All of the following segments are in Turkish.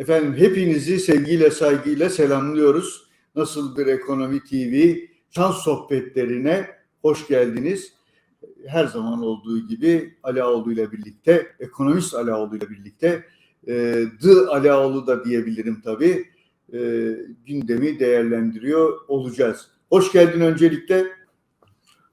Efendim hepinizi sevgiyle saygıyla selamlıyoruz. Nasıldır Ekonomi TV şans sohbetlerine hoş geldiniz. Her zaman olduğu gibi Alaoğlu ile birlikte, ekonomist Alaoğlu ile birlikte, e, The Alaoğlu da diyebilirim tabii, e, gündemi değerlendiriyor olacağız. Hoş geldin öncelikle.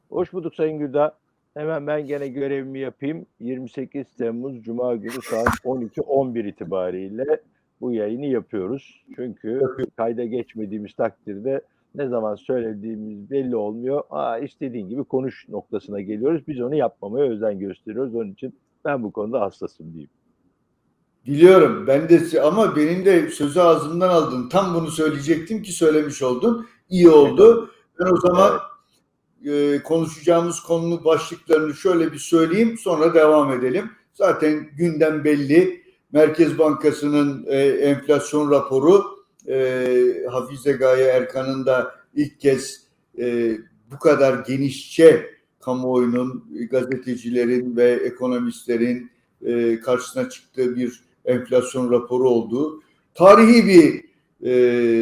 Hoş bulduk Sayın Gülda. Hemen ben gene görevimi yapayım. 28 Temmuz Cuma günü saat 12-11 itibariyle bu yayını yapıyoruz. Çünkü kayda geçmediğimiz takdirde ne zaman söylediğimiz belli olmuyor. Aa istediğin gibi konuş noktasına geliyoruz. Biz onu yapmamaya özen gösteriyoruz. Onun için ben bu konuda hassasım diyeyim. Biliyorum ben de ama benim de sözü ağzımdan aldın. Tam bunu söyleyecektim ki söylemiş oldun. İyi oldu. Ben o zaman e, konuşacağımız konunun başlıklarını şöyle bir söyleyeyim sonra devam edelim. Zaten gündem belli. Merkez Bankası'nın e, enflasyon raporu e, Hafize Gaye Erkan'ın da ilk kez e, bu kadar genişçe kamuoyunun, gazetecilerin ve ekonomistlerin e, karşısına çıktığı bir enflasyon raporu olduğu tarihi bir e,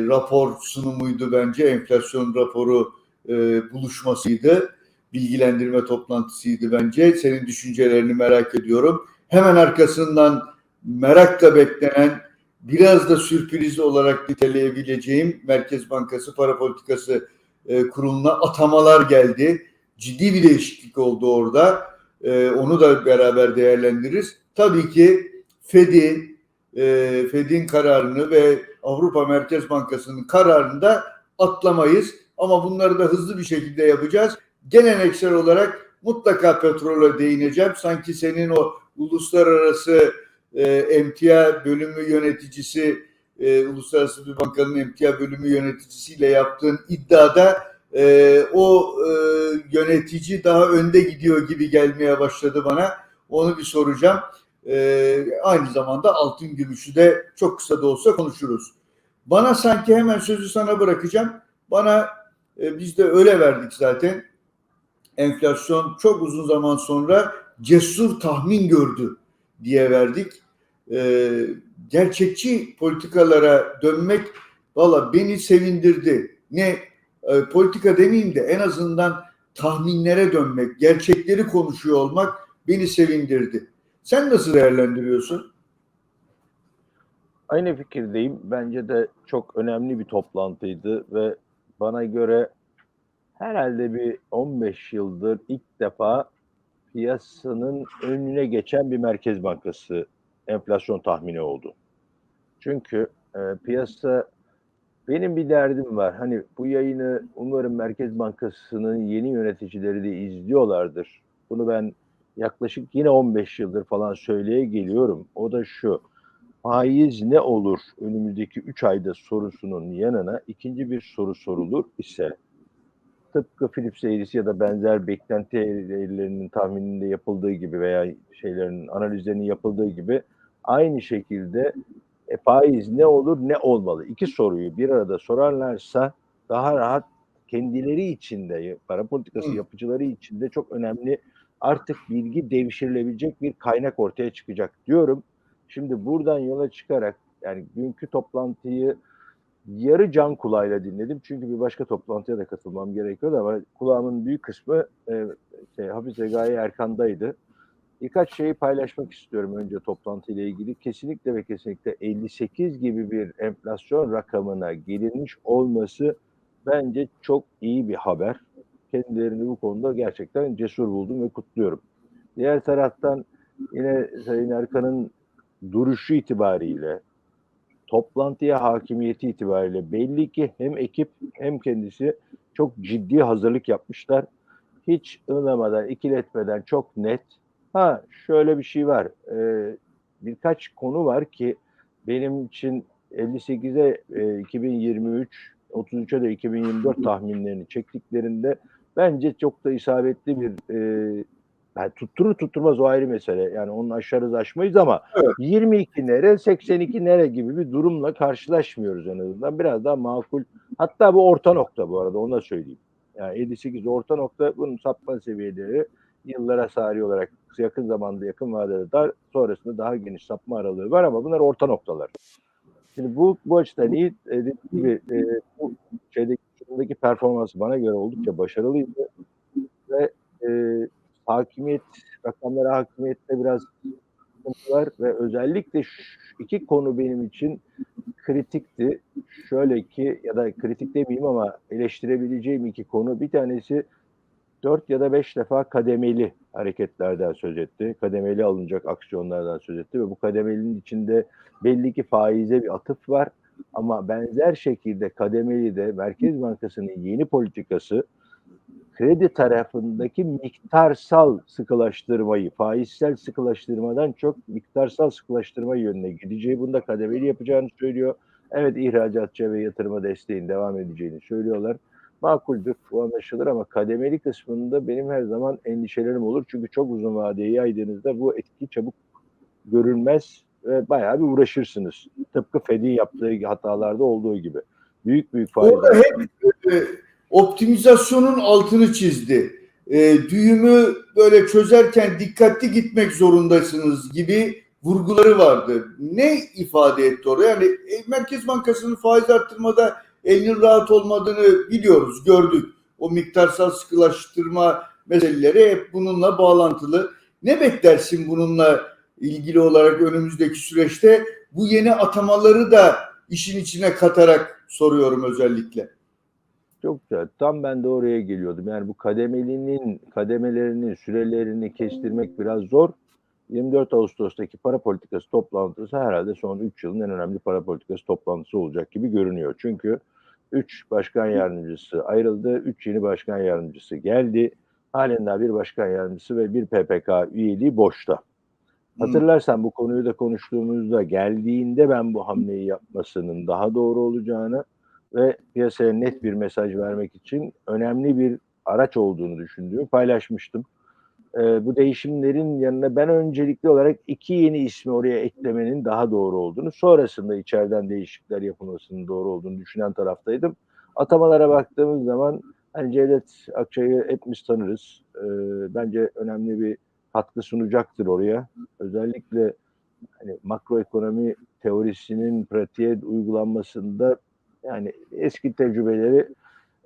rapor sunumuydu bence. Enflasyon raporu e, buluşmasıydı. Bilgilendirme toplantısıydı bence. Senin düşüncelerini merak ediyorum. Hemen arkasından merakla beklenen biraz da sürpriz olarak niteleyebileceğim Merkez Bankası Para Politikası e, Kurulu'na atamalar geldi. Ciddi bir değişiklik oldu orada. E, onu da beraber değerlendiririz. Tabii ki Fed'i, e, Fed'in kararını ve Avrupa Merkez Bankası'nın kararını da atlamayız. Ama bunları da hızlı bir şekilde yapacağız. Geleneksel olarak mutlaka petrole değineceğim. Sanki senin o uluslararası e, emtia bölümü yöneticisi, e, uluslararası bir bankanın emtia bölümü yöneticisiyle yaptığın iddiada e, o e, yönetici daha önde gidiyor gibi gelmeye başladı bana. Onu bir soracağım. E, aynı zamanda altın gümüşü de çok kısa da olsa konuşuruz. Bana sanki hemen sözü sana bırakacağım. Bana e, biz de öyle verdik zaten. Enflasyon çok uzun zaman sonra cesur tahmin gördü diye verdik. E, gerçekçi politikalara dönmek valla beni sevindirdi. Ne e, politika demeyeyim de en azından tahminlere dönmek, gerçekleri konuşuyor olmak beni sevindirdi. Sen nasıl değerlendiriyorsun? Aynı fikirdeyim. Bence de çok önemli bir toplantıydı ve bana göre herhalde bir 15 yıldır ilk defa piyasanın önüne geçen bir Merkez Bankası enflasyon tahmini oldu. Çünkü e, piyasa benim bir derdim var. Hani bu yayını umarım Merkez Bankası'nın yeni yöneticileri de izliyorlardır. Bunu ben yaklaşık yine 15 yıldır falan söyleye geliyorum. O da şu. Faiz ne olur önümüzdeki 3 ayda sorusunun yanına ikinci bir soru sorulur ise tıpkı Philips eğrisi ya da benzer beklenti eğrilerinin tahmininde yapıldığı gibi veya şeylerin analizlerinin yapıldığı gibi aynı şekilde e, faiz ne olur ne olmalı? İki soruyu bir arada sorarlarsa daha rahat kendileri içinde para politikası yapıcıları içinde çok önemli artık bilgi devşirilebilecek bir kaynak ortaya çıkacak diyorum. Şimdi buradan yola çıkarak yani dünkü toplantıyı yarı can kulağıyla dinledim. Çünkü bir başka toplantıya da katılmam gerekiyordu ama kulağımın büyük kısmı e, şey, Hafize Gaye Erkan'daydı. Birkaç şeyi paylaşmak istiyorum önce toplantıyla ilgili. Kesinlikle ve kesinlikle 58 gibi bir enflasyon rakamına gelinmiş olması bence çok iyi bir haber. Kendilerini bu konuda gerçekten cesur buldum ve kutluyorum. Diğer taraftan yine Sayın Erkan'ın duruşu itibariyle, toplantıya hakimiyeti itibariyle belli ki hem ekip hem kendisi çok ciddi hazırlık yapmışlar. Hiç ılamadan, ikiletmeden çok net. Ha şöyle bir şey var. Ee, birkaç konu var ki benim için 58'e e, 2023, 33'e de 2024 tahminlerini çektiklerinde bence çok da isabetli bir e, yani tutturur tutturmaz o ayrı mesele. Yani onun aşarız aşmayız ama evet. 22 nere 82 nere gibi bir durumla karşılaşmıyoruz en azından. Biraz daha makul. Hatta bu orta nokta bu arada onu da söyleyeyim. Yani 58 orta nokta bunun sapma seviyeleri yıllara sari olarak yakın zamanda yakın vadede dar sonrasında daha geniş sapma aralığı var ama bunlar orta noktalar. Şimdi bu, bu açıdan iyi. E, dediğim gibi e, bu şeydeki sunumdaki performansı bana göre oldukça başarılıydı. Ve e, hakimiyet, rakamlara hakimiyette biraz sıkıntılar ve özellikle şu iki konu benim için kritikti. Şöyle ki ya da kritik demeyeyim ama eleştirebileceğim iki konu. Bir tanesi 4 ya da 5 defa kademeli hareketlerden söz etti. Kademeli alınacak aksiyonlardan söz etti ve bu kademelinin içinde belli ki faize bir atıf var. Ama benzer şekilde kademeli de Merkez Bankası'nın yeni politikası kredi tarafındaki miktarsal sıkılaştırmayı, faizsel sıkılaştırmadan çok miktarsal sıkılaştırma yönüne gideceği, bunda kademeli yapacağını söylüyor. Evet ihracatçı ve yatırıma desteğin devam edeceğini söylüyorlar. Makuldür, bu anlaşılır ama kademeli kısmında benim her zaman endişelerim olur. Çünkü çok uzun vadeye yaydığınızda bu etki çabuk görülmez ve bayağı bir uğraşırsınız. Tıpkı Fed'in yaptığı hatalarda olduğu gibi. Büyük büyük faizler. Orada hep e, optimizasyonun altını çizdi. E, düğümü böyle çözerken dikkatli gitmek zorundasınız gibi vurguları vardı. Ne ifade etti orada? Yani e, Merkez Bankası'nın faiz arttırmada elinin rahat olmadığını biliyoruz, gördük. O miktarsal sıkılaştırma meseleleri hep bununla bağlantılı. Ne beklersin bununla ilgili olarak önümüzdeki süreçte? Bu yeni atamaları da işin içine katarak soruyorum özellikle. Çok güzel. Tam ben de oraya geliyordum. Yani bu kademelinin, kademelerinin sürelerini kestirmek biraz zor. 24 Ağustos'taki para politikası toplantısı herhalde son 3 yılın en önemli para politikası toplantısı olacak gibi görünüyor. Çünkü 3 başkan yardımcısı ayrıldı, 3 yeni başkan yardımcısı geldi. Halen daha bir başkan yardımcısı ve bir PPK üyeliği boşta. Hatırlarsan bu konuyu da konuştuğumuzda geldiğinde ben bu hamleyi yapmasının daha doğru olacağını ve piyasaya net bir mesaj vermek için önemli bir araç olduğunu düşündüğümü paylaşmıştım. Ee, bu değişimlerin yanına ben öncelikli olarak iki yeni ismi oraya eklemenin daha doğru olduğunu, sonrasında içeriden değişiklikler yapılmasının doğru olduğunu düşünen taraftaydım. Atamalara baktığımız zaman hani Cevdet Akçay'ı hepimiz tanırız. Ee, bence önemli bir katkı sunacaktır oraya. Özellikle hani makroekonomi teorisinin pratiğe uygulanmasında yani eski tecrübeleri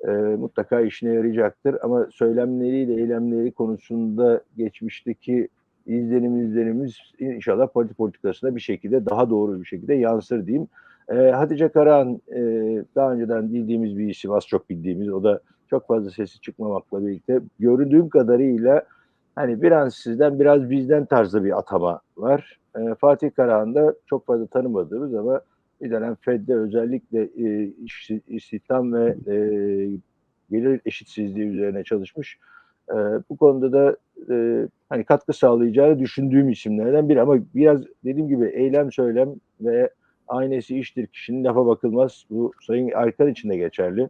e, mutlaka işine yarayacaktır. Ama söylemleriyle eylemleri konusunda geçmişteki izlenim izlenimiz inşallah parti politikasına bir şekilde daha doğru bir şekilde yansır diyeyim. E, Hatice Karahan e, daha önceden bildiğimiz bir isim, az çok bildiğimiz. O da çok fazla sesi çıkmamakla birlikte göründüğüm kadarıyla hani biraz sizden biraz bizden tarzda bir atama var. E, Fatih Karahan da çok fazla tanımadığımız ama dönem Fed'de özellikle e, istihdam ve e, gelir eşitsizliği üzerine çalışmış. E, bu konuda da e, hani katkı sağlayacağını düşündüğüm isimlerden biri ama biraz dediğim gibi eylem söylem ve aynesi iştir kişinin lafa bakılmaz. Bu Sayın Arkan için de geçerli.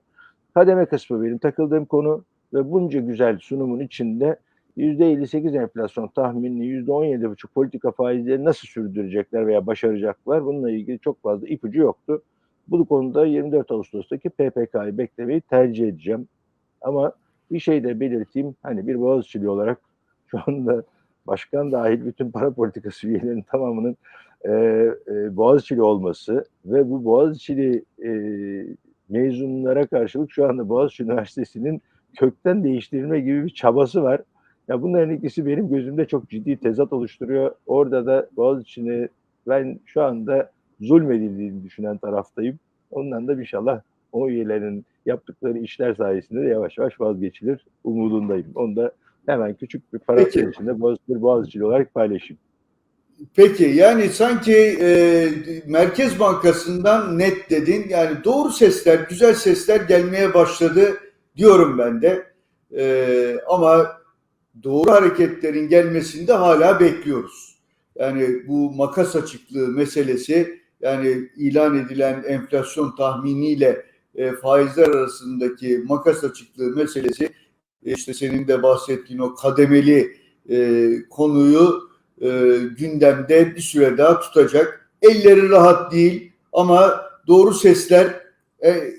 Kademe kısmı benim takıldığım konu ve bunca güzel sunumun içinde %58 enflasyon tahminini %17,5 politika faizleri nasıl sürdürecekler veya başaracaklar bununla ilgili çok fazla ipucu yoktu. Bu konuda 24 Ağustos'taki PPK'yı beklemeyi tercih edeceğim. Ama bir şey de belirteyim. Hani bir Boğaziçi'li olarak şu anda başkan dahil bütün para politikası üyelerinin tamamının e, e, Boğaziçi'li olması ve bu Boğaziçi'li e, mezunlara karşılık şu anda Boğaziçi Üniversitesi'nin kökten değiştirilme gibi bir çabası var. Ya bunların ikisi benim gözümde çok ciddi tezat oluşturuyor. Orada da Boğaziçi'ne ben şu anda zulmedildiğini düşünen taraftayım. Ondan da inşallah o üyelerin yaptıkları işler sayesinde de yavaş yavaş vazgeçilir umudundayım. Onu da hemen küçük bir parantez içinde Boğaziçi, Boğaziçi'li olarak paylaşayım. Peki yani sanki e, Merkez Bankası'ndan net dedin. Yani doğru sesler, güzel sesler gelmeye başladı diyorum ben de. E, ama doğru hareketlerin gelmesinde hala bekliyoruz. Yani bu makas açıklığı meselesi yani ilan edilen enflasyon tahminiyle e, faizler arasındaki makas açıklığı meselesi e, işte senin de bahsettiğin o kademeli e, konuyu e, gündemde bir süre daha tutacak. Elleri rahat değil ama doğru sesler e,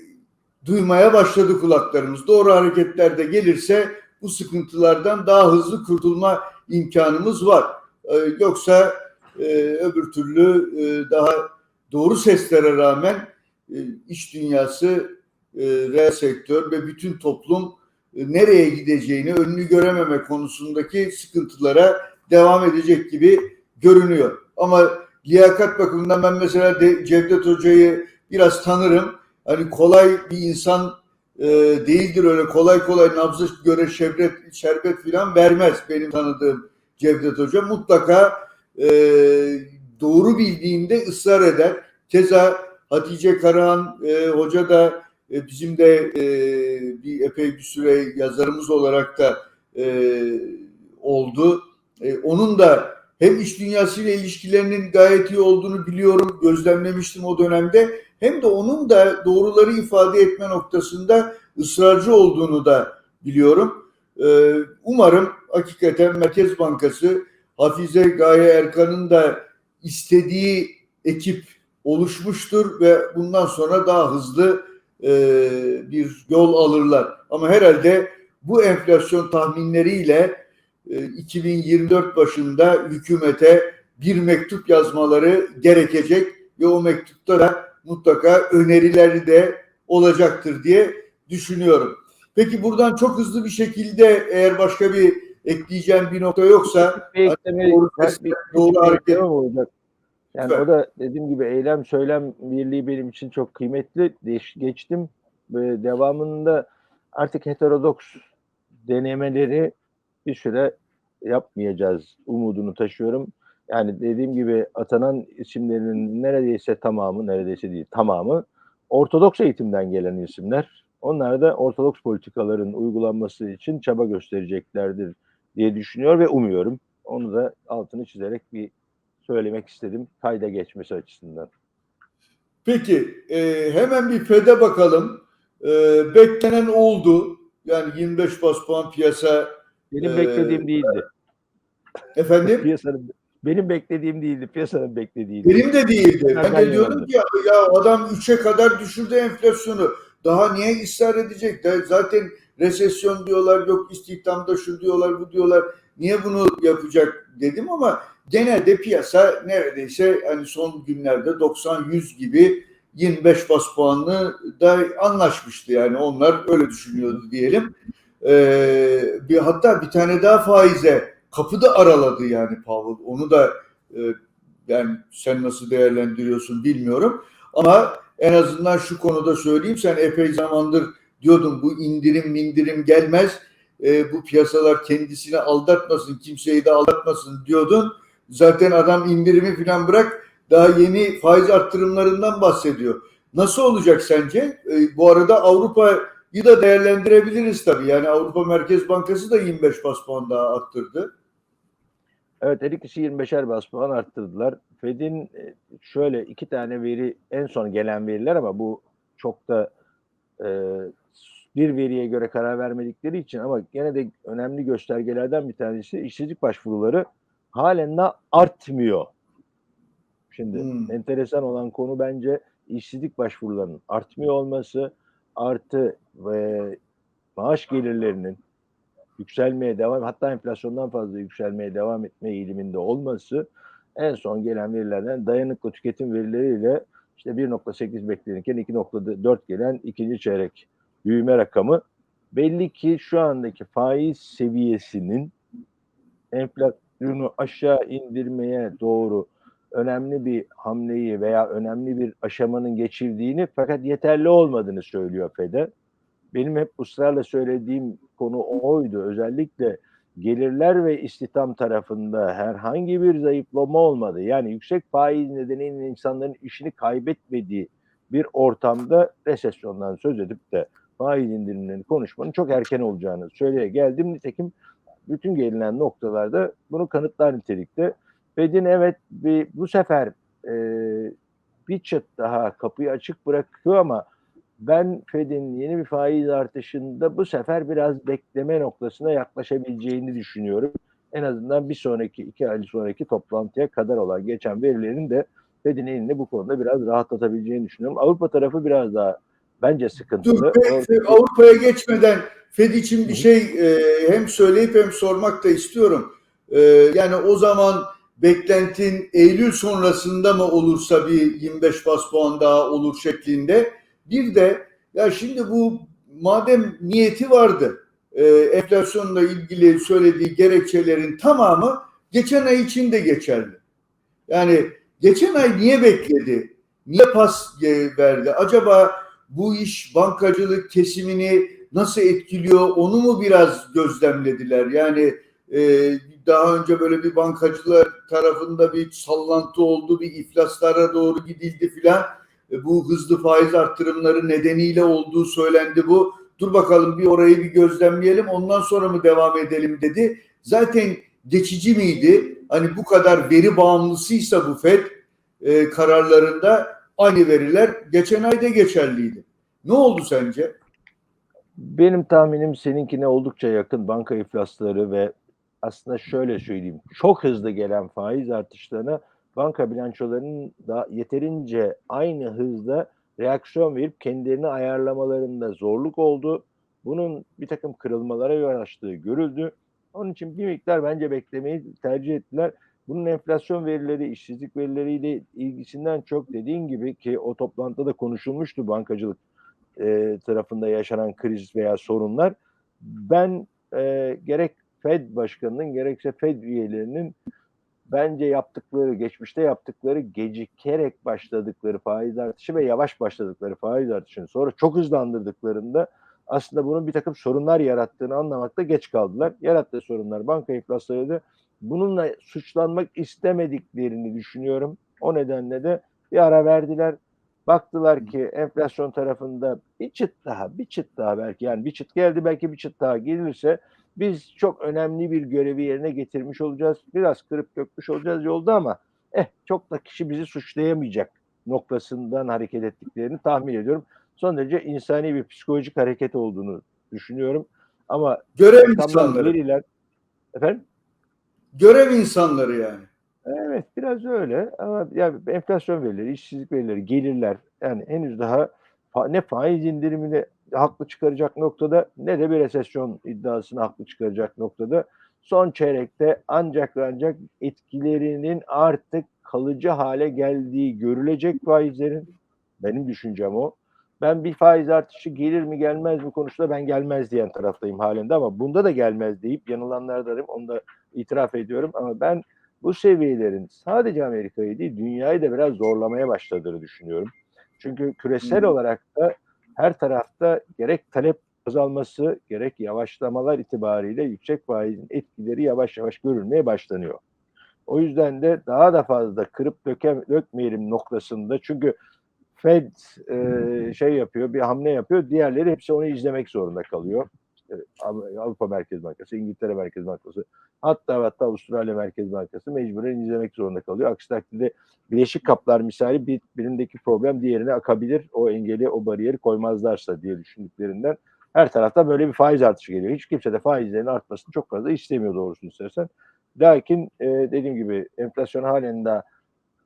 duymaya başladı kulaklarımız. Doğru hareketler de gelirse bu sıkıntılardan daha hızlı kurtulma imkanımız var. Ee, yoksa e, öbür türlü e, daha doğru seslere rağmen e, iş dünyası, e, reel sektör ve bütün toplum nereye gideceğini önünü görememe konusundaki sıkıntılara devam edecek gibi görünüyor. Ama liyakat bakımından ben mesela de Cevdet Hoca'yı biraz tanırım. Hani kolay bir insan e, değildir öyle kolay kolay nabzı göre şerbet, şerbet falan vermez benim tanıdığım Cevdet Hoca. Mutlaka e, doğru bildiğinde ısrar eder. Keza Hatice Karahan e, Hoca da e, bizim de e, bir epey bir süre yazarımız olarak da e, oldu. E, onun da hem iş dünyasıyla ilişkilerinin gayet iyi olduğunu biliyorum, gözlemlemiştim o dönemde. Hem de onun da doğruları ifade etme noktasında ısrarcı olduğunu da biliyorum. E, umarım hakikaten Merkez Bankası Hafize Gaye Erkan'ın da istediği ekip oluşmuştur ve bundan sonra daha hızlı e, bir yol alırlar. Ama herhalde bu enflasyon tahminleriyle e, 2024 başında hükümete bir mektup yazmaları gerekecek ve o mektupta da mutlaka önerileri de olacaktır diye düşünüyorum. Peki buradan çok hızlı bir şekilde eğer başka bir ekleyeceğim bir nokta yoksa Bir ekleme, doğru bir- ses- bir- doğru bir hareket- olacak. Yani Lütfen. o da dediğim gibi eylem söylem birliği benim için çok kıymetli. Geç- Geçtim ve devamında artık heterodoks denemeleri bir süre yapmayacağız umudunu taşıyorum. Yani dediğim gibi atanan isimlerin neredeyse tamamı, neredeyse değil tamamı Ortodoks eğitimden gelen isimler. Onlar da Ortodoks politikaların uygulanması için çaba göstereceklerdir diye düşünüyor ve umuyorum. Onu da altını çizerek bir söylemek istedim kayda geçmesi açısından. Peki e, hemen bir FED'e bakalım. E, beklenen oldu. Yani 25 bas puan piyasa Benim Ee, beklediğim değildi. efendim Piyasanın benim beklediğim değildi. Piyasanın beklediğiydi. benim de değildi. Ben Ben de diyordum ki ya, ya adam 3'e kadar düşürdü enflasyonu. Daha niye ısrar edecek? De zaten resesyon diyorlar, yok istihdamda şu diyorlar, bu diyorlar. Niye bunu yapacak dedim ama genelde piyasa neredeyse hani son günlerde 90-100 gibi 25 bas puanlı da anlaşmıştı yani onlar öyle düşünüyordu diyelim. Ee, bir hatta bir tane daha faize kapıda araladı yani Powell. Onu da e, yani sen nasıl değerlendiriyorsun bilmiyorum. Ama en azından şu konuda söyleyeyim sen epey zamandır diyordun bu indirim indirim gelmez. E, bu piyasalar kendisini aldatmasın, kimseyi de aldatmasın diyordun. Zaten adam indirimi falan bırak daha yeni faiz arttırımlarından bahsediyor. Nasıl olacak sence? E, bu arada Avrupa'yı da değerlendirebiliriz tabii. Yani Avrupa Merkez Bankası da 25 bas puan daha arttırdı. Evet her ikisi 25'er bas puan arttırdılar. Fed'in e, şöyle iki tane veri en son gelen veriler ama bu çok da e, bir veriye göre karar vermedikleri için ama gene de önemli göstergelerden bir tanesi işsizlik başvuruları halen de artmıyor. Şimdi Hmm. enteresan olan konu bence işsizlik başvurularının artmıyor olması artı ve maaş gelirlerinin yükselmeye devam hatta enflasyondan fazla yükselmeye devam etme eğiliminde olması en son gelen verilerden dayanıklı tüketim verileriyle işte 1.8 beklenirken 2.4 gelen ikinci çeyrek büyüme rakamı belli ki şu andaki faiz seviyesinin enflasyonu aşağı indirmeye doğru önemli bir hamleyi veya önemli bir aşamanın geçildiğini fakat yeterli olmadığını söylüyor FED'e. Benim hep ısrarla söylediğim konu oydu. Özellikle gelirler ve istihdam tarafında herhangi bir zayıflama olmadı. Yani yüksek faiz nedeniyle insanların işini kaybetmediği bir ortamda resesyondan söz edip de faiz indirimlerini konuşmanın çok erken olacağını söyleye geldim. Nitekim bütün gelinen noktalarda bunu kanıtlar nitelikte. Fed'in evet bir, bu sefer e, bir çıt daha kapıyı açık bırakıyor ama ben Fed'in yeni bir faiz artışında bu sefer biraz bekleme noktasına yaklaşabileceğini düşünüyorum. En azından bir sonraki iki ay sonraki toplantıya kadar olan geçen verilerin de Fed'in elini bu konuda biraz rahatlatabileceğini düşünüyorum. Avrupa tarafı biraz daha bence sıkıntılı. Dur, Fe- Avrupa'ya geçmeden Fed için bir şey e, hem söyleyip hem sormak da istiyorum. E, yani o zaman beklentin Eylül sonrasında mı olursa bir 25 bas puan daha olur şeklinde. Bir de ya şimdi bu madem niyeti vardı e, enflasyonla ilgili söylediği gerekçelerin tamamı geçen ay için de geçerli. Yani geçen ay niye bekledi? Niye pas e, verdi? Acaba bu iş bankacılık kesimini nasıl etkiliyor onu mu biraz gözlemlediler? Yani e, daha önce böyle bir bankacılar tarafında bir sallantı oldu, bir iflaslara doğru gidildi filan. E, bu hızlı faiz arttırımları nedeniyle olduğu söylendi bu. Dur bakalım bir orayı bir gözlemleyelim ondan sonra mı devam edelim dedi. Zaten geçici miydi? Hani bu kadar veri bağımlısıysa bu FED e, kararlarında aynı veriler geçen ayda geçerliydi. Ne oldu sence? Benim tahminim seninkine oldukça yakın banka iflasları ve aslında şöyle söyleyeyim. Çok hızlı gelen faiz artışlarına banka bilançolarının da yeterince aynı hızda reaksiyon verip kendilerini ayarlamalarında zorluk oldu. Bunun bir takım kırılmalara yol açtığı görüldü. Onun için bir miktar bence beklemeyi tercih ettiler. Bunun enflasyon verileri, işsizlik verileriyle ilgisinden çok dediğin gibi ki o toplantıda konuşulmuştu bankacılık e, tarafında yaşanan kriz veya sorunlar. Ben e, gerek Fed başkanının gerekse Fed üyelerinin bence yaptıkları, geçmişte yaptıkları gecikerek başladıkları faiz artışı ve yavaş başladıkları faiz artışını sonra çok hızlandırdıklarında aslında bunun bir takım sorunlar yarattığını anlamakta geç kaldılar. Yarattığı sorunlar banka iflaslarıydı. Bununla suçlanmak istemediklerini düşünüyorum. O nedenle de bir ara verdiler. Baktılar ki enflasyon tarafında bir çıt daha, bir çıt daha belki yani bir çıt geldi belki bir çıt daha gelirse biz çok önemli bir görevi yerine getirmiş olacağız. Biraz kırıp dökmüş olacağız yolda ama eh çok da kişi bizi suçlayamayacak noktasından hareket ettiklerini tahmin ediyorum. Son derece insani bir psikolojik hareket olduğunu düşünüyorum. Ama Görev insanları. veriler efendim Görev insanları yani. Evet biraz öyle ama yani enflasyon verileri, işsizlik verileri, gelirler yani henüz daha ne faiz indirimini haklı çıkaracak noktada ne de bir resesyon iddiasını haklı çıkaracak noktada. Son çeyrekte ancak ve ancak etkilerinin artık kalıcı hale geldiği görülecek faizlerin benim düşüncem o. Ben bir faiz artışı gelir mi gelmez mi konusunda ben gelmez diyen taraftayım halinde ama bunda da gelmez deyip yanılanlardanım onu da itiraf ediyorum ama ben bu seviyelerin sadece Amerika'yı değil dünyayı da biraz zorlamaya başladığını düşünüyorum. Çünkü küresel Hı. olarak da her tarafta gerek talep azalması gerek yavaşlamalar itibariyle yüksek faizin etkileri yavaş yavaş görülmeye başlanıyor. O yüzden de daha da fazla kırıp döke, dökmeyelim noktasında çünkü Fed e, şey yapıyor bir hamle yapıyor diğerleri hepsi onu izlemek zorunda kalıyor. İşte Avrupa Merkez Bankası, İngiltere Merkez Bankası, hatta hatta Avustralya Merkez Bankası mecburen izlemek zorunda kalıyor. Aksi takdirde bileşik kaplar misali bir, birindeki problem diğerine akabilir. O engeli, o bariyeri koymazlarsa diye düşündüklerinden her tarafta böyle bir faiz artışı geliyor. Hiç kimse de faizlerin artmasını çok fazla istemiyor doğrusunu istersen. Lakin e, dediğim gibi enflasyon halen daha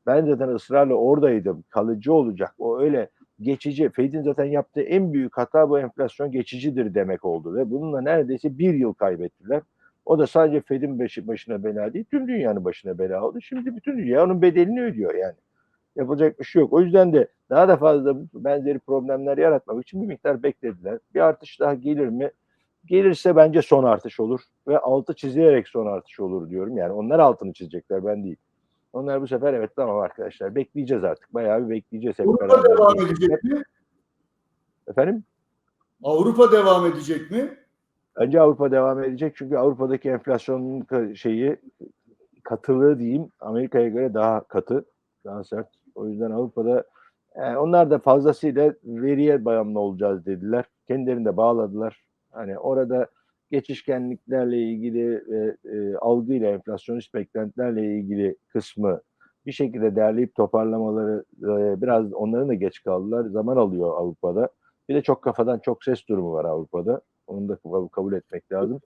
ben zaten ısrarla oradaydım. Kalıcı olacak. O öyle geçici. Fed'in zaten yaptığı en büyük hata bu enflasyon geçicidir demek oldu. Ve bununla neredeyse bir yıl kaybettiler. O da sadece Fed'in başı, başına bela değil, tüm dünyanın başına bela oldu. Şimdi bütün dünya onun bedelini ödüyor yani. Yapacak bir şey yok. O yüzden de daha da fazla benzeri problemler yaratmak için bir miktar beklediler. Bir artış daha gelir mi? Gelirse bence son artış olur. Ve altı çizilerek son artış olur diyorum. Yani onlar altını çizecekler ben değil. Onlar bu sefer evet tamam arkadaşlar bekleyeceğiz artık. Bayağı bir bekleyeceğiz hep Avrupa devam edecek mi? Efendim? Avrupa devam edecek mi? Bence Avrupa devam edecek çünkü Avrupa'daki enflasyonun şeyi katılığı diyeyim Amerika'ya göre daha katı, daha sert. O yüzden Avrupa'da yani onlar da fazlasıyla veriye bağımlı olacağız dediler. Kendilerini de bağladılar. Hani orada geçişkenliklerle ilgili ve e, algıyla enflasyonist beklentilerle ilgili kısmı bir şekilde derleyip toparlamaları e, biraz onların da geç kaldılar. Zaman alıyor Avrupa'da. Bir de çok kafadan çok ses durumu var Avrupa'da. Onu da kabul etmek lazım.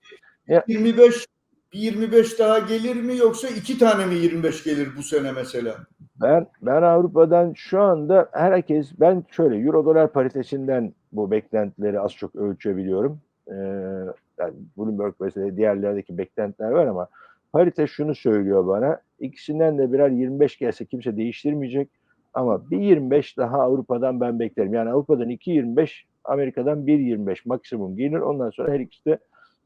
25 bir 25 daha gelir mi yoksa iki tane mi 25 gelir bu sene mesela? Ben ben Avrupa'dan şu anda herkes ben şöyle euro dolar paritesinden bu beklentileri az çok ölçebiliyorum. Ee, yani Bloomberg mesela diğerlerdeki beklentiler var ama Parite şunu söylüyor bana. İkisinden de birer 25 gelse kimse değiştirmeyecek. Ama bir 25 daha Avrupa'dan ben beklerim. Yani Avrupa'dan 2.25, Amerika'dan 1.25 maksimum gelir. Ondan sonra her ikisi de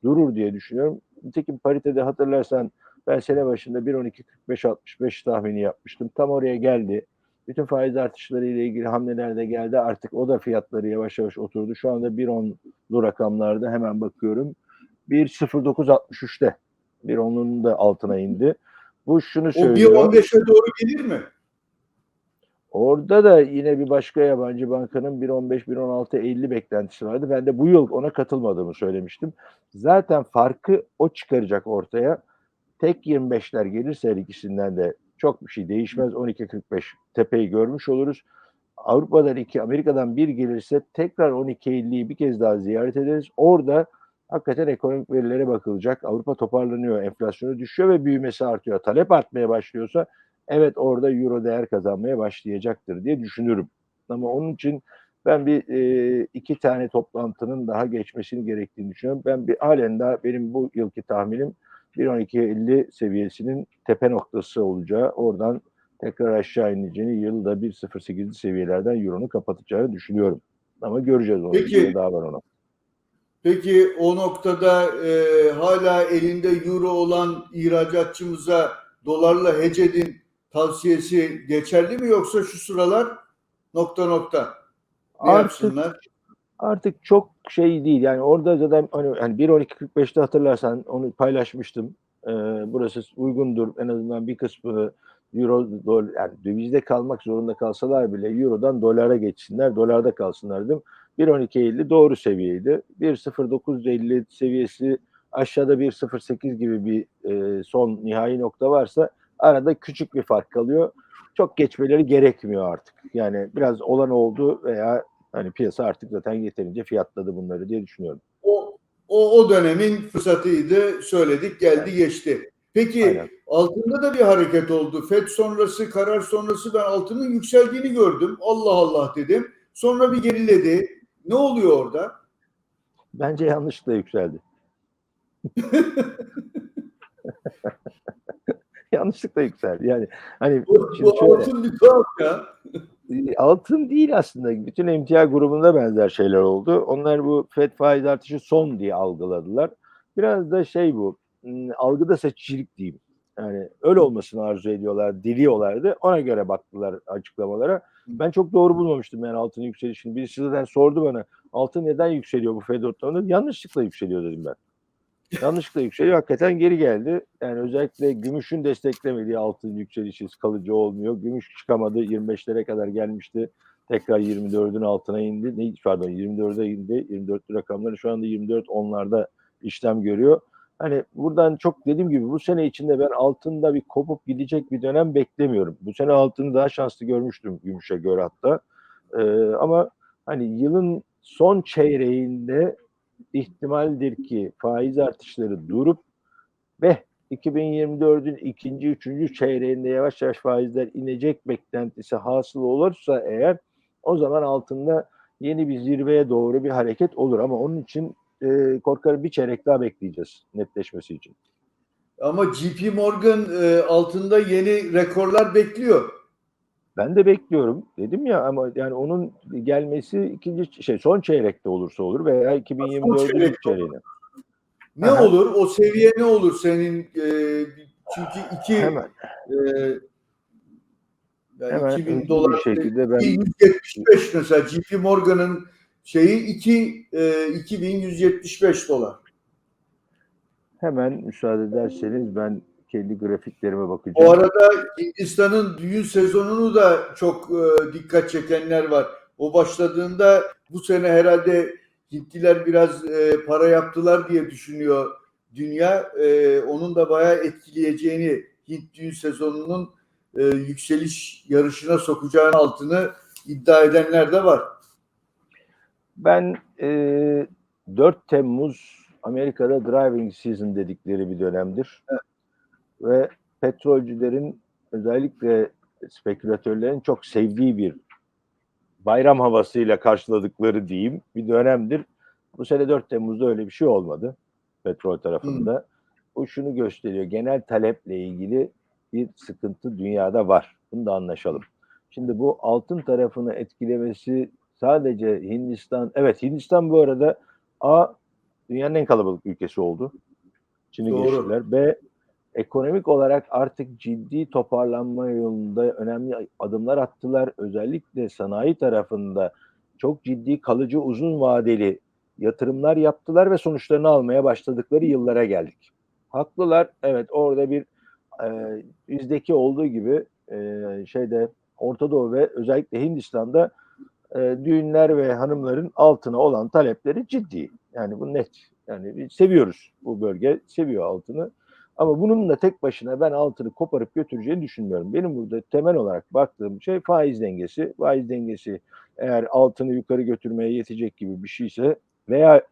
durur diye düşünüyorum. Nitekim paritede hatırlarsan ben sene başında 1.12.45-65 tahmini yapmıştım. Tam oraya geldi. Bütün faiz artışları ile ilgili hamleler de geldi. Artık o da fiyatları yavaş yavaş oturdu. Şu anda 1.10'lu rakamlarda hemen bakıyorum. 1.09.63'te. 1.10'un da altına indi. Bu şunu O söylüyor. 1.15'e doğru gelir mi? Orada da yine bir başka yabancı bankanın 1.15, 1.16, 50 beklentisi vardı. Ben de bu yıl ona katılmadığımı söylemiştim. Zaten farkı o çıkaracak ortaya. Tek 25'ler gelirse her ikisinden de çok bir şey değişmez. 12.45 tepeyi görmüş oluruz. Avrupa'dan 2, Amerika'dan 1 gelirse tekrar 12.50'yi bir kez daha ziyaret ederiz. Orada hakikaten ekonomik verilere bakılacak. Avrupa toparlanıyor, enflasyonu düşüyor ve büyümesi artıyor. Talep artmaya başlıyorsa evet orada euro değer kazanmaya başlayacaktır diye düşünürüm. Ama onun için ben bir e, iki tane toplantının daha geçmesini gerektiğini düşünüyorum. Ben bir halen daha benim bu yılki tahminim 1.12.50 seviyesinin tepe noktası olacağı, oradan tekrar aşağı ineceğini, yılda 1.08'li seviyelerden euronun kapatacağını düşünüyorum. Ama göreceğiz onu. Peki. Daha var ona. Peki o noktada e, hala elinde euro olan ihracatçımıza dolarla hecedin tavsiyesi geçerli mi yoksa şu sıralar nokta nokta ne Artık yapsınlar? artık çok şey değil. Yani orada zaten hani, hani 1.12.45'te hatırlarsan onu paylaşmıştım. Ee, burası uygundur. En azından bir kısmını euro dolar yani dövizde kalmak zorunda kalsalar bile eurodan dolara geçsinler. Dolarda kalsınlar dedim. 1.12.50 doğru seviyeydi. 1.0950 seviyesi aşağıda 1.08 gibi bir e, son nihai nokta varsa arada küçük bir fark kalıyor. Çok geçmeleri gerekmiyor artık. Yani biraz olan oldu veya Hani piyasa artık zaten yeterince fiyatladı bunları diye düşünüyorum. O, o, o dönemin fırsatıydı söyledik geldi geçti. Peki Aynen. altında da bir hareket oldu. FED sonrası karar sonrası ben altının yükseldiğini gördüm. Allah Allah dedim. Sonra bir geriledi. Ne oluyor orada? Bence yanlışlıkla yükseldi. yanlışlıkla yükseldi. Yani hani Bu, şimdi bu şöyle, altın bir tuhaf ya. e, altın değil aslında. Bütün emtia grubunda benzer şeyler oldu. Onlar bu FED faiz artışı son diye algıladılar. Biraz da şey bu m, algıda seçicilik diyeyim. Yani öyle olmasını arzu ediyorlar, diliyorlardı. Ona göre baktılar açıklamalara. Ben çok doğru bulmamıştım yani altının yükselişini. Birisi zaten sordu bana altın neden yükseliyor bu FED ortamında? Yanlışlıkla yükseliyor dedim ben. Yanlışlıkla yükseliyor. Hakikaten geri geldi. Yani özellikle gümüşün desteklemediği altın yükselişi kalıcı olmuyor. Gümüş çıkamadı. 25'lere kadar gelmişti. Tekrar 24'ün altına indi. Ne, pardon 24'e indi. 24 rakamları şu anda 24 onlarda işlem görüyor. Hani buradan çok dediğim gibi bu sene içinde ben altında bir kopup gidecek bir dönem beklemiyorum. Bu sene altını daha şanslı görmüştüm gümüşe göre hatta. Ee, ama hani yılın son çeyreğinde ihtimaldir ki faiz artışları durup ve 2024'ün ikinci, üçüncü çeyreğinde yavaş yavaş faizler inecek beklentisi hasıl olursa eğer o zaman altında yeni bir zirveye doğru bir hareket olur ama onun için e, korkarım bir çeyrek daha bekleyeceğiz netleşmesi için. Ama JP Morgan e, altında yeni rekorlar bekliyor. Ben de bekliyorum dedim ya ama yani onun gelmesi ikinci şey son çeyrekte olursa olur veya 2024'ün ilk çeyrekte çeyreğine. Ne Aha. olur? O seviye ne olur senin? E, çünkü iki Hemen e, yani hemen 2000 hızlı dolar bir şekilde ben 175 mesela JP Morgan'ın şeyi 2 e, 2175 dolar. Hemen müsaade ederseniz ben kendi grafiklerime bakacağım. O arada Hindistan'ın düğün sezonunu da çok e, dikkat çekenler var. O başladığında bu sene herhalde Hintliler biraz e, para yaptılar diye düşünüyor dünya. E, onun da bayağı etkileyeceğini Hint düğün sezonunun e, yükseliş yarışına sokacağını altını iddia edenler de var. Ben e, 4 Temmuz Amerika'da driving season dedikleri bir dönemdir. Ve petrolcülerin özellikle spekülatörlerin çok sevdiği bir bayram havasıyla karşıladıkları diyeyim bir dönemdir. Bu sene 4 Temmuz'da öyle bir şey olmadı petrol tarafında. Bu şunu gösteriyor. Genel taleple ilgili bir sıkıntı dünyada var. Bunu da anlaşalım. Şimdi bu altın tarafını etkilemesi sadece Hindistan, evet Hindistan bu arada A dünyanın en kalabalık ülkesi oldu. Çin'i geçtiler. B ekonomik olarak artık ciddi toparlanma yolunda önemli adımlar attılar. Özellikle sanayi tarafında çok ciddi kalıcı uzun vadeli yatırımlar yaptılar ve sonuçlarını almaya başladıkları yıllara geldik. Haklılar. Evet orada bir e, bizdeki olduğu gibi e, şeyde Orta Doğu ve özellikle Hindistan'da e, düğünler ve hanımların altına olan talepleri ciddi. Yani bu net. Yani seviyoruz bu bölge, seviyor altını. Ama bunun da tek başına ben altını koparıp götüreceğini düşünmüyorum. Benim burada temel olarak baktığım şey faiz dengesi. Faiz dengesi eğer altını yukarı götürmeye yetecek gibi bir şeyse veya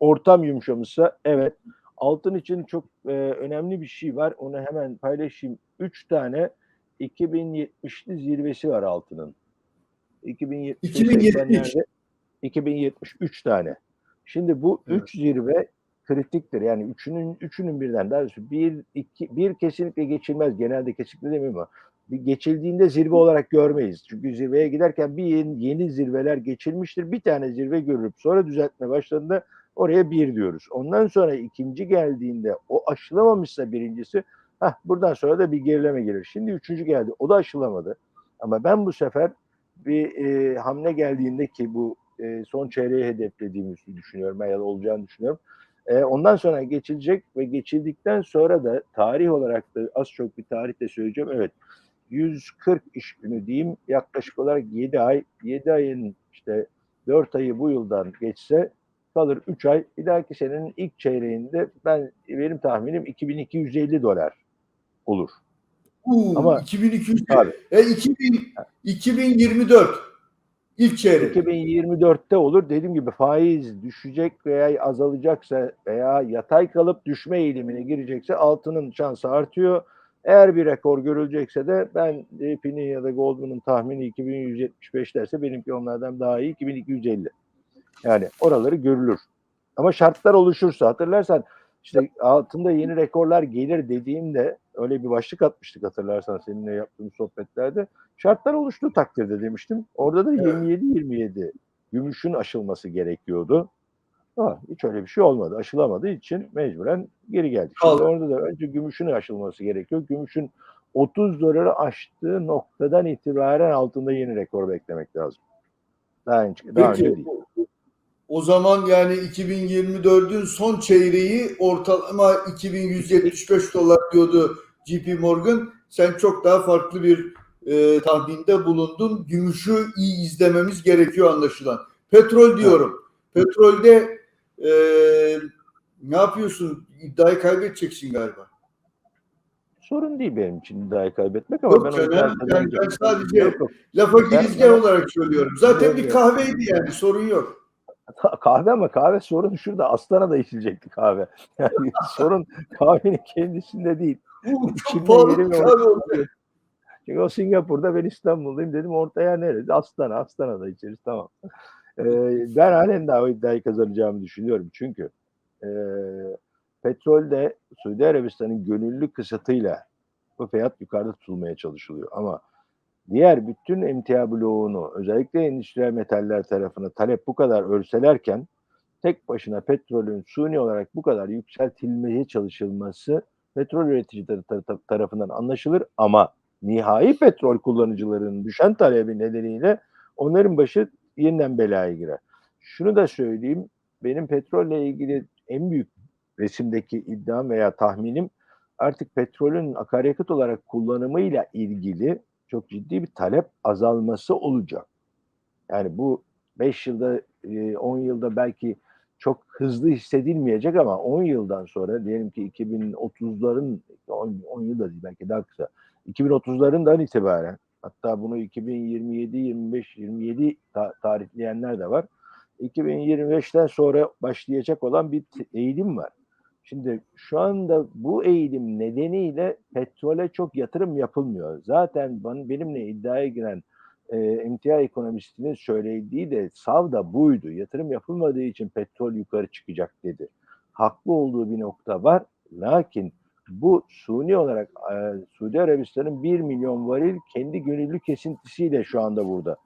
ortam yumuşamışsa evet altın için çok e, önemli bir şey var. Onu hemen paylaşayım. Üç tane 2070'li zirvesi var altının. 2070 2070. 2073 tane. Şimdi bu Evet. üç zirve kritiktir. Yani üçünün üçünün birden daha doğrusu bir iki bir kesinlikle geçilmez. Genelde kesinlikle demiyorum ama bir geçildiğinde zirve olarak görmeyiz. Çünkü zirveye giderken bir yeni, yeni zirveler geçilmiştir. Bir tane zirve görülüp sonra düzeltme başladığında oraya bir diyoruz. Ondan sonra ikinci geldiğinde o aşılamamışsa birincisi hah, buradan sonra da bir gerileme gelir. Şimdi üçüncü geldi. O da aşılamadı. Ama ben bu sefer bir e, hamle geldiğinde ki bu e, son çeyreği hedeflediğimizi düşünüyorum ya da olacağını düşünüyorum. E, ondan sonra geçilecek ve geçildikten sonra da tarih olarak da az çok bir tarih de söyleyeceğim. Evet 140 iş günü diyeyim yaklaşık olarak 7 ay 7 ayın işte 4 ayı bu yıldan geçse kalır 3 ay. Bir dahaki senenin ilk çeyreğinde ben benim tahminim 2250 dolar olur. Uuu, Ama- 2200 Tabii. e, 2000, 2024 ilk çeyrek. 2024'te olur. Dediğim gibi faiz düşecek veya azalacaksa veya yatay kalıp düşme eğilimine girecekse altının şansı artıyor. Eğer bir rekor görülecekse de ben JP'nin ya da Goldman'ın tahmini 2175 derse benimki onlardan daha iyi 2250. Yani oraları görülür. Ama şartlar oluşursa hatırlarsan işte altında yeni rekorlar gelir dediğimde öyle bir başlık atmıştık hatırlarsan seninle yaptığımız sohbetlerde. Şartlar oluştuğu takdirde demiştim. Orada da Evet. 27-27 gümüşün aşılması gerekiyordu. Ama hiç öyle bir şey olmadı. Aşılamadığı için mecburen geri geldik. Şimdi orada da önce gümüşün aşılması gerekiyor. Gümüşün 30 doları aştığı noktadan itibaren altında yeni rekor beklemek lazım. Daha önce, daha önce değil. o zaman yani 2024'ün son çeyreği ortalama 2175 dolar diyordu JP Morgan. Sen çok daha farklı bir e, tahminde bulundun. Gümüşü iyi izlememiz gerekiyor anlaşılan. Petrol diyorum. Petrolde e, ne yapıyorsun? İddiayı kaybedeceksin galiba. Sorun değil benim için iddiayı kaybetmek ama Yok ben canım, yani kazanacağım. ben sadece- Yok, yok. Lafa Ben- girizgah ben- olarak söylüyorum. Zaten Yok, bir kahveydi yani sorun yok. Kahve ama kahve sorun şurada. Aslana da içilecekti kahve. Yani sorun kahvenin kendisinde değil. Oldu. Çünkü o Singapur'da ben İstanbul'dayım dedim ortaya neresi? Astana, Astana'da içeriz tamam. Ee, ben halen daha o iddiayı kazanacağımı düşünüyorum. Çünkü e, petrolde Suudi Arabistan'ın gönüllü kısıtıyla bu fiyat yukarıda tutulmaya çalışılıyor. Ama diğer bütün emtia bloğunu özellikle endüstriyel metaller tarafına talep bu kadar örselerken tek başına petrolün suni olarak bu kadar yükseltilmeye çalışılması petrol üreticileri tar- tar- tarafından anlaşılır ama nihai petrol kullanıcılarının düşen talebi nedeniyle onların başı yeniden belaya girer. Şunu da söyleyeyim, benim petrolle ilgili en büyük resimdeki iddiam veya tahminim artık petrolün akaryakıt olarak kullanımıyla ilgili çok ciddi bir talep azalması olacak. Yani bu 5 yılda, e, 10 yılda belki çok hızlı hissedilmeyecek ama 10 yıldan sonra diyelim ki 2030'ların 10, 10 yıl da değil belki daha kısa 2030'larından itibaren hatta bunu 2027, 25, 27 ta- tarihleyenler de var. 2025'ten sonra başlayacak olan bir eğilim var. Şimdi şu anda bu eğilim nedeniyle petrole çok yatırım yapılmıyor. Zaten ben, benimle iddiaya giren e, emtia ekonomistinin söylediği de sav da buydu. Yatırım yapılmadığı için petrol yukarı çıkacak dedi. Haklı olduğu bir nokta var. Lakin bu suni olarak e, Suudi Arabistan'ın 1 milyon varil kendi gönüllü kesintisiyle şu anda burada.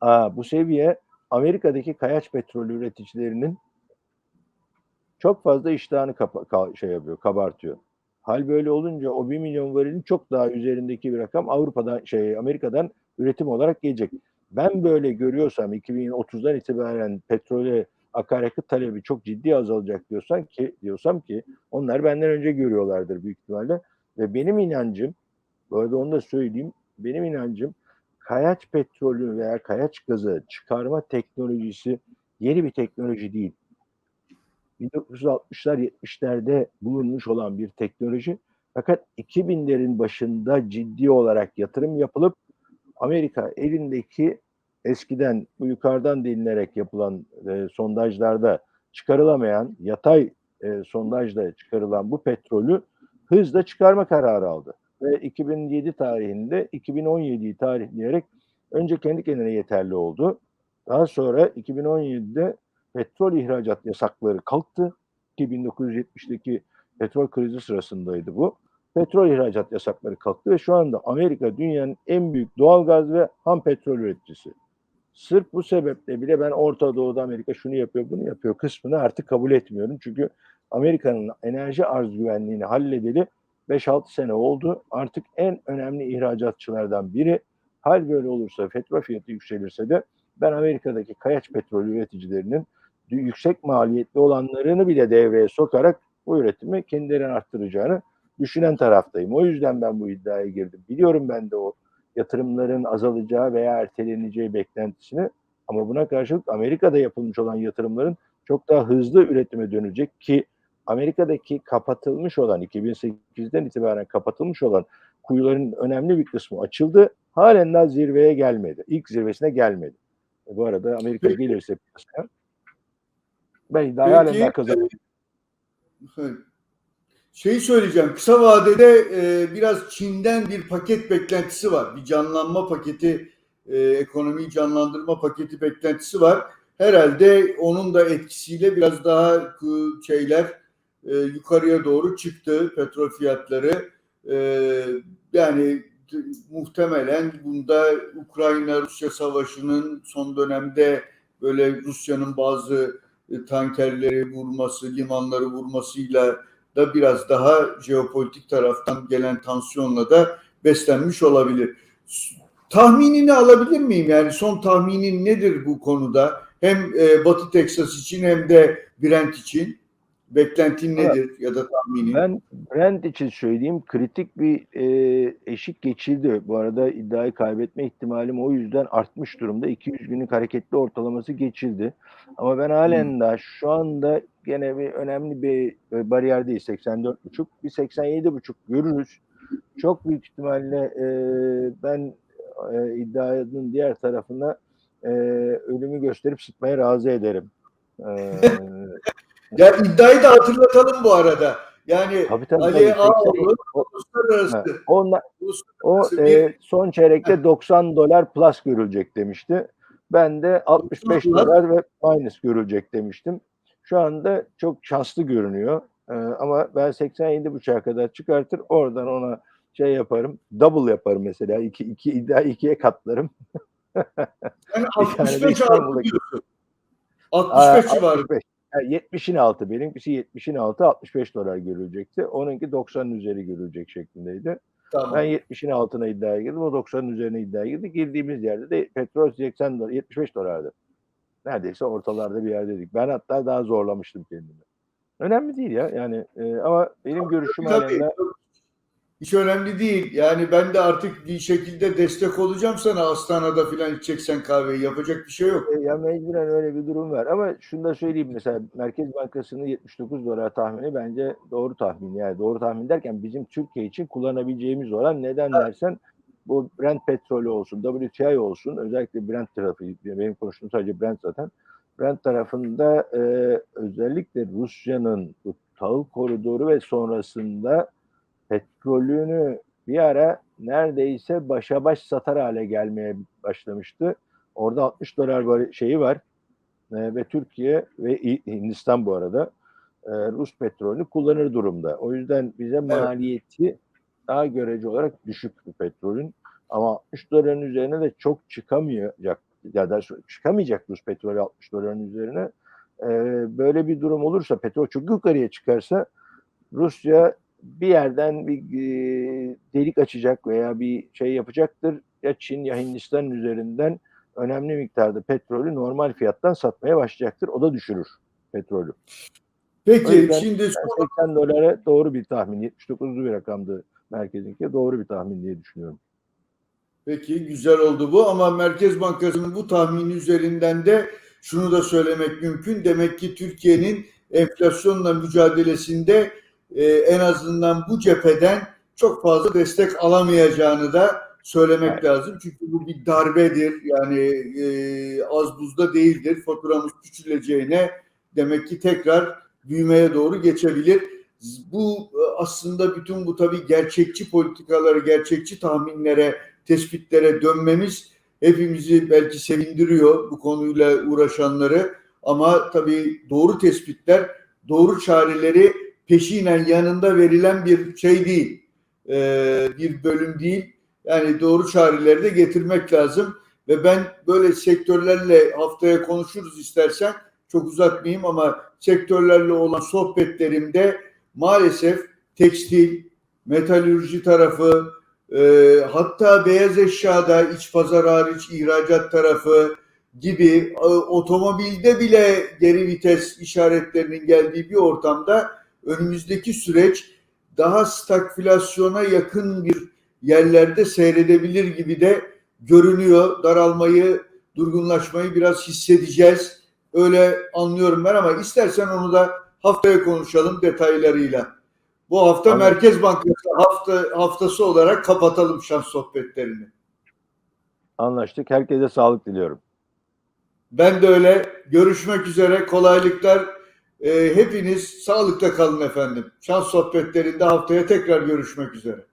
Aa, bu seviye Amerika'daki kayaç petrolü üreticilerinin çok fazla iştahını kapa- ka- şey yapıyor, kabartıyor. Hal böyle olunca o 1 milyon varilin çok daha üzerindeki bir rakam Avrupa'dan şey Amerika'dan üretim olarak gelecek. Ben böyle görüyorsam 2030'dan itibaren petrole akaryakıt talebi çok ciddi azalacak diyorsan ki diyorsam ki onlar benden önce görüyorlardır büyük ihtimalle ve benim inancım bu arada onu da söyleyeyim benim inancım kayaç petrolü veya kayaç gazı çıkarma teknolojisi yeni bir teknoloji değil. 1960'lar 70'lerde bulunmuş olan bir teknoloji fakat 2000'lerin başında ciddi olarak yatırım yapılıp Amerika elindeki eskiden bu yukarıdan delinerek yapılan e, sondajlarda çıkarılamayan yatay e, sondajla çıkarılan bu petrolü hızla çıkarma kararı aldı. Ve 2007 tarihinde 2017'yi tarihleyerek önce kendi kendine yeterli oldu. Daha sonra 2017'de petrol ihracat yasakları kalktı. Ki 1970'deki petrol krizi sırasındaydı bu. Petrol ihracat yasakları kalktı ve şu anda Amerika dünyanın en büyük doğal gaz ve ham petrol üreticisi. Sırf bu sebeple bile ben Orta Doğu'da Amerika şunu yapıyor, bunu yapıyor kısmını artık kabul etmiyorum. Çünkü Amerika'nın enerji arz güvenliğini halledeli 5-6 sene oldu. Artık en önemli ihracatçılardan biri. Hal böyle olursa, petrol fiyatı yükselirse de ben Amerika'daki kayaç petrol üreticilerinin yüksek maliyetli olanlarını bile devreye sokarak bu üretimi kendilerine arttıracağını düşünen taraftayım. O yüzden ben bu iddiaya girdim. Biliyorum ben de o yatırımların azalacağı veya erteleneceği beklentisini ama buna karşılık Amerika'da yapılmış olan yatırımların çok daha hızlı üretime dönecek ki Amerika'daki kapatılmış olan 2008'den itibaren kapatılmış olan kuyuların önemli bir kısmı açıldı. Halen daha zirveye gelmedi. İlk zirvesine gelmedi. Bu arada Amerika gelirse piyasaya ben daha halen Peki, daha kazanırım. Şey söyleyeceğim. Kısa vadede e, biraz Çin'den bir paket beklentisi var. Bir canlanma paketi, e, ekonomiyi canlandırma paketi beklentisi var. Herhalde onun da etkisiyle biraz daha e, şeyler e, yukarıya doğru çıktı petrol fiyatları. E, yani muhtemelen bunda Ukrayna-Rusya savaşının son dönemde böyle Rusya'nın bazı e, tankerleri vurması, limanları vurmasıyla da biraz daha jeopolitik taraftan gelen tansiyonla da beslenmiş olabilir. Tahminini alabilir miyim? Yani son tahminin nedir bu konuda? Hem e, Batı Teksas için hem de Brent için beklentin nedir ya da tahminin? Ben Brent için söyleyeyim kritik bir e, eşik geçildi. Bu arada iddiayı kaybetme ihtimalim o yüzden artmış durumda. 200 günlük hareketli ortalaması geçildi. Ama ben halen daha şu anda gene bir önemli bir bariyer değil 84,5 bir 87,5 görürüz. Çok büyük ihtimalle e, ben e, iddianın diğer tarafına e, ölümü gösterip sıtmaya razı ederim. E, Ya iddiayı da hatırlatalım bu arada. Yani tabii tabii. Ali. Ağoğlu uluslararası Ha, Onlar, o e, son çeyrekte 90 dolar plus görülecek demişti. Ben de 65 dolar. ve minus görülecek demiştim. Şu anda çok şanslı görünüyor. E, ama ben 87.5'a kadar çıkartır oradan ona şey yaparım. Double yaparım mesela. İki, iki iddia ikiye katlarım. yani Bir tane de 65 İstanbul'a artı diyorsun. Aa, 65 civarı. 65. Yani 70'in altı. Benimkisi 70'in altı 65 dolar görülecekti. Onunki 90'ın üzeri görülecek şeklindeydi. Tamam. Ben 70'in altına iddiaya girdim. O 90'ın üzerine iddiaya girdi. Girdiğimiz yerde de petrol 80 dolar, 75 dolardı. Neredeyse ortalarda bir yerdeydik. Ben hatta daha zorlamıştım kendimi. Önemli değil ya. Yani e, ama benim görüşüm Tabii, daha- Hiç önemli değil. Yani ben de artık bir şekilde destek olacağım sana Astana'da filan içeceksen kahveyi. Yapacak bir şey yok. E, ya mecburen öyle bir durum var. Ama şunu da söyleyeyim mesela Merkez Bankası'nın 79 dolar tahmini bence doğru tahmin. Yani doğru tahmin derken bizim Türkiye için kullanabileceğimiz oran neden dersen bu Brent petrolü olsun, WTI olsun özellikle Brent tarafı benim konuştuğum sadece Brent zaten. Brent tarafında e, özellikle Rusya'nın bu tahıl koridoru ve sonrasında petrolünü bir ara neredeyse başa baş satar hale gelmeye başlamıştı. Orada 60 dolar şeyi var e, ve Türkiye ve Hindistan bu arada e, Rus petrolünü kullanır durumda. O yüzden bize maliyeti daha görece olarak düşük bu petrolün. Ama 60 doların üzerine de çok çıkamayacak ya da çıkamayacak Rus petrolü 60 doların üzerine. E, böyle bir durum olursa petrol çok yukarıya çıkarsa Rusya bir yerden bir e, delik açacak veya bir şey yapacaktır. Ya Çin ya Hindistan üzerinden önemli miktarda petrolü normal fiyattan satmaya başlayacaktır. O da düşürür petrolü. Peki yüzden şimdi Ben son 80 dolara doğru bir tahmin. 79'lu bir rakamdı merkezinki. Doğru bir tahmin diye düşünüyorum. Peki güzel oldu bu ama Merkez Bankası'nın bu tahmini üzerinden de şunu da söylemek mümkün. Demek ki Türkiye'nin enflasyonla mücadelesinde e, en azından bu cepheden çok fazla destek alamayacağını da söylemek Evet. lazım. Çünkü bu bir darbedir. Yani e, az buzda değildir. Faturamız küçüleceğine demek ki tekrar büyümeye doğru geçebilir. Bu e, aslında bütün bu tabii gerçekçi politikaları, gerçekçi tahminlere tespitlere dönmemiz hepimizi belki sevindiriyor bu konuyla uğraşanları ama tabii doğru tespitler, doğru çareleri peşinen yanında verilen bir şey değil, Ee, bir bölüm değil. Yani doğru çareleri de getirmek lazım ve ben böyle sektörlerle haftaya konuşuruz istersen çok uzatmayayım ama sektörlerle olan sohbetlerimde maalesef tekstil, metalürji tarafı, e, hatta beyaz eşyada iç pazar hariç ihracat tarafı gibi e, otomobilde bile geri vites işaretlerinin geldiği bir ortamda önümüzdeki süreç daha stagflasyona yakın bir yerlerde seyredebilir gibi de görünüyor. Daralmayı, durgunlaşmayı biraz hissedeceğiz. Öyle anlıyorum ben ama istersen onu da haftaya konuşalım detaylarıyla. Bu hafta Anladım. Merkez Bankası hafta haftası olarak kapatalım şans sohbetlerini. Anlaştık. Herkese sağlık diliyorum. Ben de öyle. Görüşmek üzere. Kolaylıklar. Ee, hepiniz sağlıkla kalın efendim. Şans sohbetlerinde haftaya tekrar görüşmek üzere.